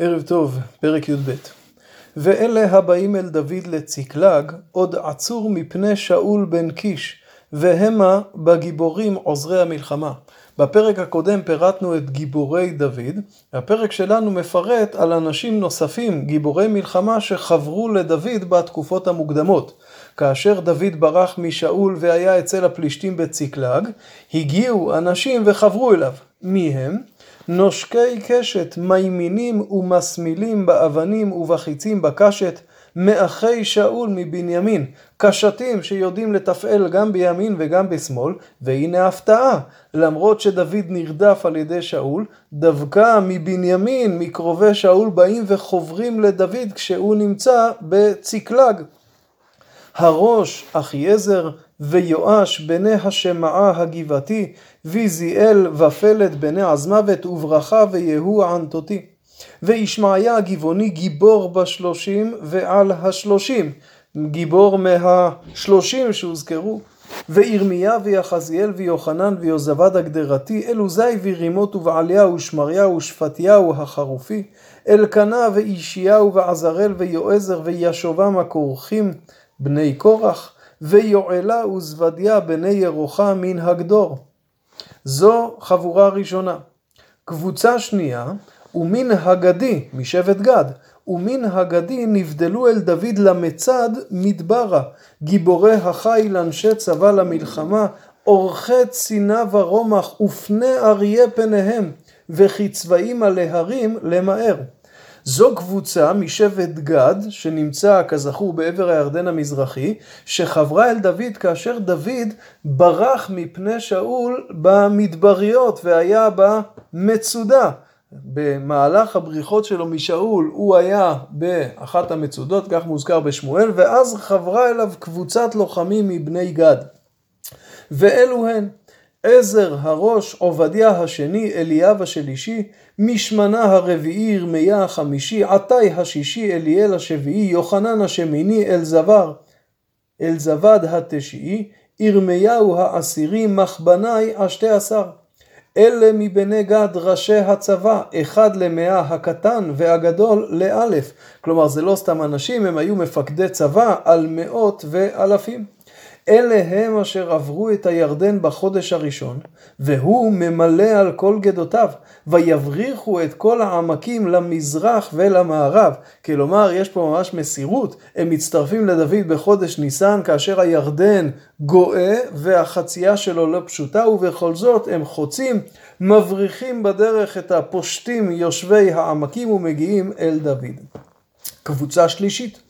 ערב טוב, פרק י"ב. ואלה הבאים אל דוד לצקלג, עוד עצור מפני שאול בן קיש, והמה בגיבורים עוזרי המלחמה. בפרק הקודם פירטנו את גיבורי דוד, הפרק שלנו מפרט על אנשים נוספים, גיבורי מלחמה שחברו לדוד בתקופות המוקדמות. כאשר דוד ברח משאול והיה אצל הפלישתים בצקלג, הגיעו אנשים וחברו אליו. מי הם? נושקי קשת, מימינים ומסמילים באבנים ובחיצים בקשת, מאחי שאול מבנימין, קשתים שיודעים לתפעל גם בימין וגם בשמאל, והנה הפתעה, למרות שדוד נרדף על ידי שאול, דווקא מבנימין, מקרובי שאול, באים וחוברים לדוד כשהוא נמצא בצקלג. הראש אחיעזר ויואש בני השמעה הגבעתי ויזיאל ופלט בני עזמוות וברכה ויהוא הענתותי. וישמעיה הגבעוני גיבור בשלושים ועל השלושים, גיבור מהשלושים שהוזכרו. וירמיה ויחזיאל ויוחנן ויוזבד הגדרתי, אלו זי ורימות ובעליה ושמריה ושפטיהו החרופי, אלקנה ואישיהו ועזרל ויועזר וישובם הכורחים בני קורח, ויועלה וזבדיה בני ירוחם מן הגדור. זו חבורה ראשונה. קבוצה שנייה, ומן הגדי, משבט גד, ומן הגדי נבדלו אל דוד למצד מדברה, גיבורי החיל אנשי צבא למלחמה, אורחי צינה ורומח ופני אריה פניהם, וכי צבעים על ההרים למהר. זו קבוצה משבט גד, שנמצא כזכור בעבר הירדן המזרחי, שחברה אל דוד כאשר דוד ברח מפני שאול במדבריות והיה במצודה. במהלך הבריחות שלו משאול הוא היה באחת המצודות, כך מוזכר בשמואל, ואז חברה אליו קבוצת לוחמים מבני גד. ואלו הן עזר הראש, עובדיה השני, אליאב השלישי, משמנה הרביעי, ירמיה החמישי, עתי השישי, אליאל השביעי, יוחנן השמיני, אלזבר, אלזבד התשיעי, ירמיהו העשירי, מחבנאי השתי עשר. אלה מבני גד ראשי הצבא, אחד למאה הקטן והגדול לאלף. כלומר זה לא סתם אנשים, הם היו מפקדי צבא על מאות ואלפים. אלה הם אשר עברו את הירדן בחודש הראשון, והוא ממלא על כל גדותיו, ויבריחו את כל העמקים למזרח ולמערב. כלומר, יש פה ממש מסירות, הם מצטרפים לדוד בחודש ניסן, כאשר הירדן גואה והחצייה שלו לא פשוטה, ובכל זאת הם חוצים, מבריחים בדרך את הפושטים יושבי העמקים ומגיעים אל דוד. קבוצה שלישית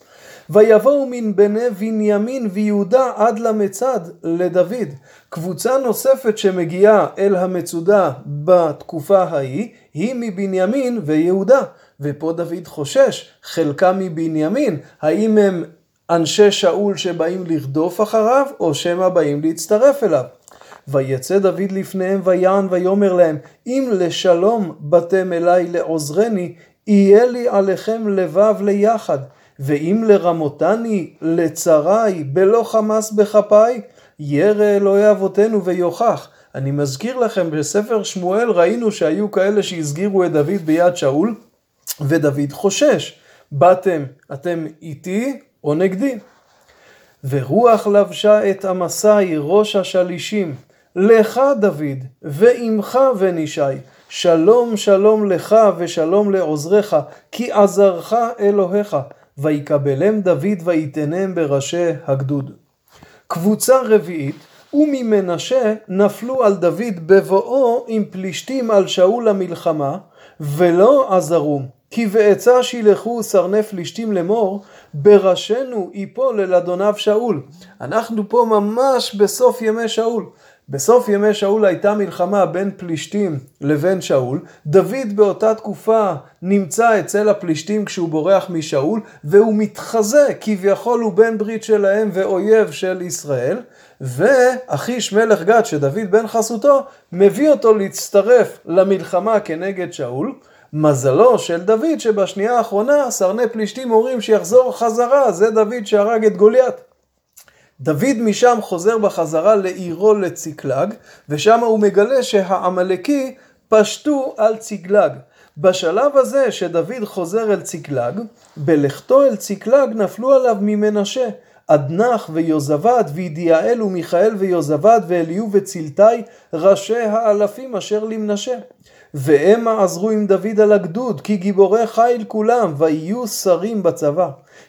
ויבואו מן בני בנימין ויהודה עד למצד לדוד. קבוצה נוספת שמגיעה אל המצודה בתקופה ההיא, היא מבנימין ויהודה. ופה דוד חושש, חלקם מבנימין, האם הם אנשי שאול שבאים לרדוף אחריו, או שמא באים להצטרף אליו. ויצא דוד לפניהם ויען ויאמר להם, אם לשלום באתם אליי לעוזרני, יהיה לי עליכם לבב ליחד. ואם לרמותני לצרי בלא חמס בכפיי, ירא אלוהי אבותינו ויוכח. אני מזכיר לכם, בספר שמואל ראינו שהיו כאלה שהסגירו את דוד ביד שאול, ודוד חושש. באתם אתם איתי או נגדי? ורוח לבשה את עמסי ראש השלישים, לך דוד, ועמך בן ישי, שלום שלום לך ושלום לעוזריך, כי עזרך אלוהיך. ויקבלם דוד ויתנם בראשי הגדוד. קבוצה רביעית, וממנשה נפלו על דוד בבואו עם פלישתים על שאול למלחמה, ולא עזרום, כי בעצה שילחו סרני פלישתים לאמור, בראשנו יפול אל אדוניו שאול. אנחנו פה ממש בסוף ימי שאול. בסוף ימי שאול הייתה מלחמה בין פלישתים לבין שאול. דוד באותה תקופה נמצא אצל הפלישתים כשהוא בורח משאול, והוא מתחזה, כביכול הוא בן ברית שלהם ואויב של ישראל. ואחיש מלך גת, שדוד בן חסותו, מביא אותו להצטרף למלחמה כנגד שאול. מזלו של דוד שבשנייה האחרונה סרני פלישתים אומרים שיחזור חזרה, זה דוד שהרג את גוליית. דוד משם חוזר בחזרה לעירו לצקלג, ושם הוא מגלה שהעמלקי פשטו על צקלג. בשלב הזה שדוד חוזר אל ציקלג, בלכתו אל ציקלג נפלו עליו ממנשה, אדנח ויוזבד וידיעאל ומיכאל ויוזבד ואליהו וצלתי, ראשי האלפים אשר למנשה. והמה עזרו עם דוד על הגדוד, כי גיבורי חיל כולם, ויהיו שרים בצבא.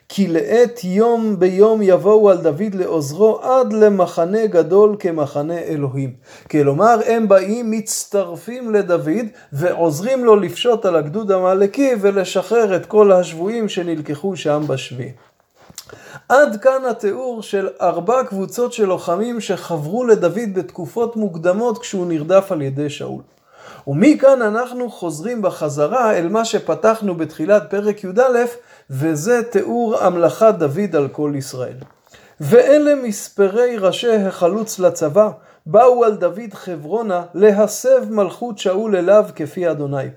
כי לעת יום ביום יבואו על דוד לעוזרו עד למחנה גדול כמחנה אלוהים. כלומר, הם באים, מצטרפים לדוד ועוזרים לו לפשוט על הגדוד המעלקי ולשחרר את כל השבויים שנלקחו שם בשבי. עד כאן התיאור של ארבע קבוצות של לוחמים שחברו לדוד בתקופות מוקדמות כשהוא נרדף על ידי שאול. ומכאן אנחנו חוזרים בחזרה אל מה שפתחנו בתחילת פרק י"א, וזה תיאור המלאכת דוד על כל ישראל. ואלה מספרי ראשי החלוץ לצבא, באו על דוד חברונה להסב מלכות שאול אליו כפי אדוני.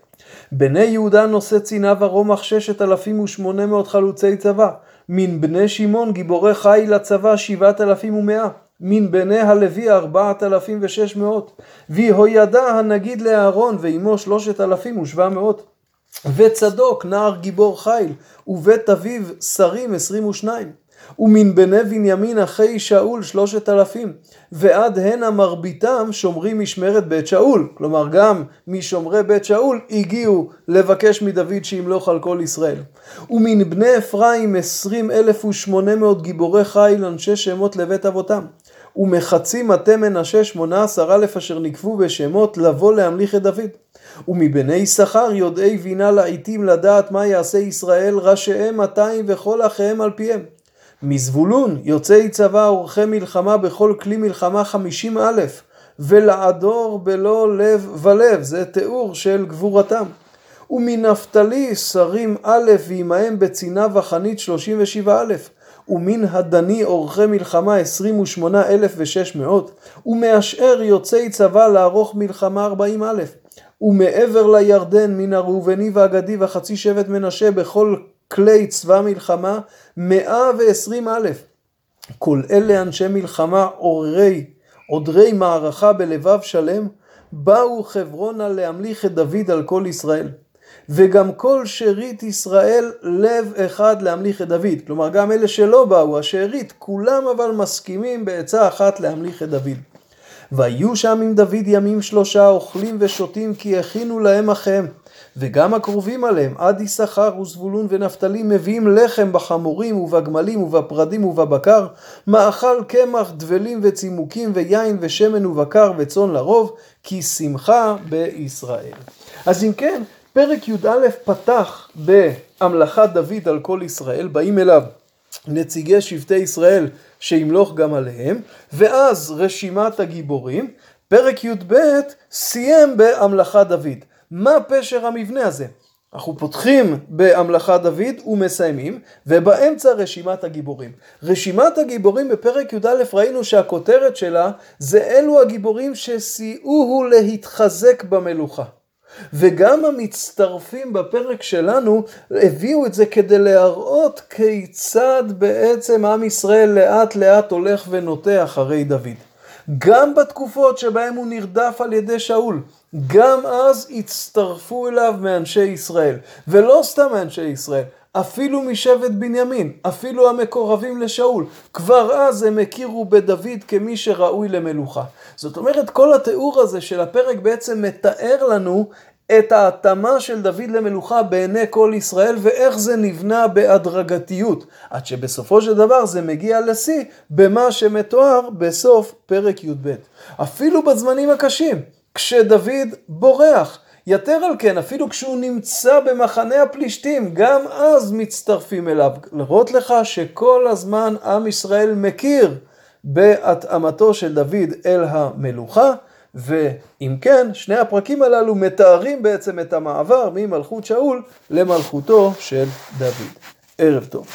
בני יהודה נושא צינה ורומח ששת אלפים ושמונה מאות חלוצי צבא, מן בני שמעון גיבורי חיל לצבא שבעת אלפים ומאה. מן בני הלוי ארבעת אלפים ושש מאות, ויהוידע הנגיד לאהרון ועמו שלושת אלפים ושבע מאות, וצדוק נער גיבור חיל, ובית אביו שרים עשרים ושניים, ומן בני בנימין אחי שאול שלושת אלפים, ועד הנה מרביתם שומרים משמרת בית שאול, כלומר גם משומרי בית שאול הגיעו לבקש מדוד שימלוך על כל ישראל. ומן בני אפרים עשרים אלף ושמונה מאות גיבורי חיל אנשי שמות לבית אבותם. ומחצי מטה מנשה שמונה עשר אלף אשר נקבו בשמות לבוא להמליך את דוד. ומבני יששכר יודעי בינה לעיתים לדעת מה יעשה ישראל ראשיהם מאתיים וכל אחיהם על פיהם. מזבולון יוצאי צבא עורכי מלחמה בכל כלי מלחמה חמישים אלף ולעדור בלא לב ולב זה תיאור של גבורתם. ומנפתלי שרים א' ועמהם בצינה וחנית שלושים ושבע אלף ומן הדני אורכי מלחמה עשרים ושמונה אלף ושש מאות, ומאשאר יוצאי צבא לערוך מלחמה ארבעים אלף, ומעבר לירדן מן הראובני והגדי וחצי שבט מנשה בכל כלי צבא מלחמה מאה ועשרים אלף. כל אלה אנשי מלחמה עוררי, עודרי מערכה בלבב שלם, באו חברונה להמליך את דוד על כל ישראל. וגם כל שארית ישראל לב אחד להמליך את דוד. כלומר, גם אלה שלא באו, השארית, כולם אבל מסכימים בעצה אחת להמליך את דוד. והיו שם עם דוד ימים שלושה אוכלים ושותים כי הכינו להם אחיהם. וגם הקרובים עליהם, עד יששכר וזבולון ונפתלי, מביאים לחם בחמורים ובגמלים ובפרדים ובבקר, מאכל קמח, דבלים וצימוקים ויין ושמן ובקר וצאן לרוב, כי שמחה בישראל. אז אם כן, פרק י"א פתח בהמלכת דוד על כל ישראל, באים אליו נציגי שבטי ישראל שימלוך גם עליהם, ואז רשימת הגיבורים, פרק י"ב סיים בהמלכת דוד. מה פשר המבנה הזה? אנחנו פותחים בהמלכת דוד ומסיימים, ובאמצע רשימת הגיבורים. רשימת הגיבורים בפרק י"א ראינו שהכותרת שלה זה אלו הגיבורים שסייעוהו להתחזק במלוכה. וגם המצטרפים בפרק שלנו הביאו את זה כדי להראות כיצד בעצם עם ישראל לאט לאט הולך ונוטה אחרי דוד. גם בתקופות שבהם הוא נרדף על ידי שאול, גם אז הצטרפו אליו מאנשי ישראל, ולא סתם מאנשי ישראל, אפילו משבט בנימין, אפילו המקורבים לשאול, כבר אז הם הכירו בדוד כמי שראוי למלוכה. זאת אומרת, כל התיאור הזה של הפרק בעצם מתאר לנו את ההתאמה של דוד למלוכה בעיני כל ישראל ואיך זה נבנה בהדרגתיות, עד שבסופו של דבר זה מגיע לשיא במה שמתואר בסוף פרק י"ב. אפילו בזמנים הקשים, כשדוד בורח, יתר על כן, אפילו כשהוא נמצא במחנה הפלישתים, גם אז מצטרפים אליו. לראות לך שכל הזמן עם ישראל מכיר בהתאמתו של דוד אל המלוכה. ואם כן, שני הפרקים הללו מתארים בעצם את המעבר ממלכות שאול למלכותו של דוד. ערב טוב.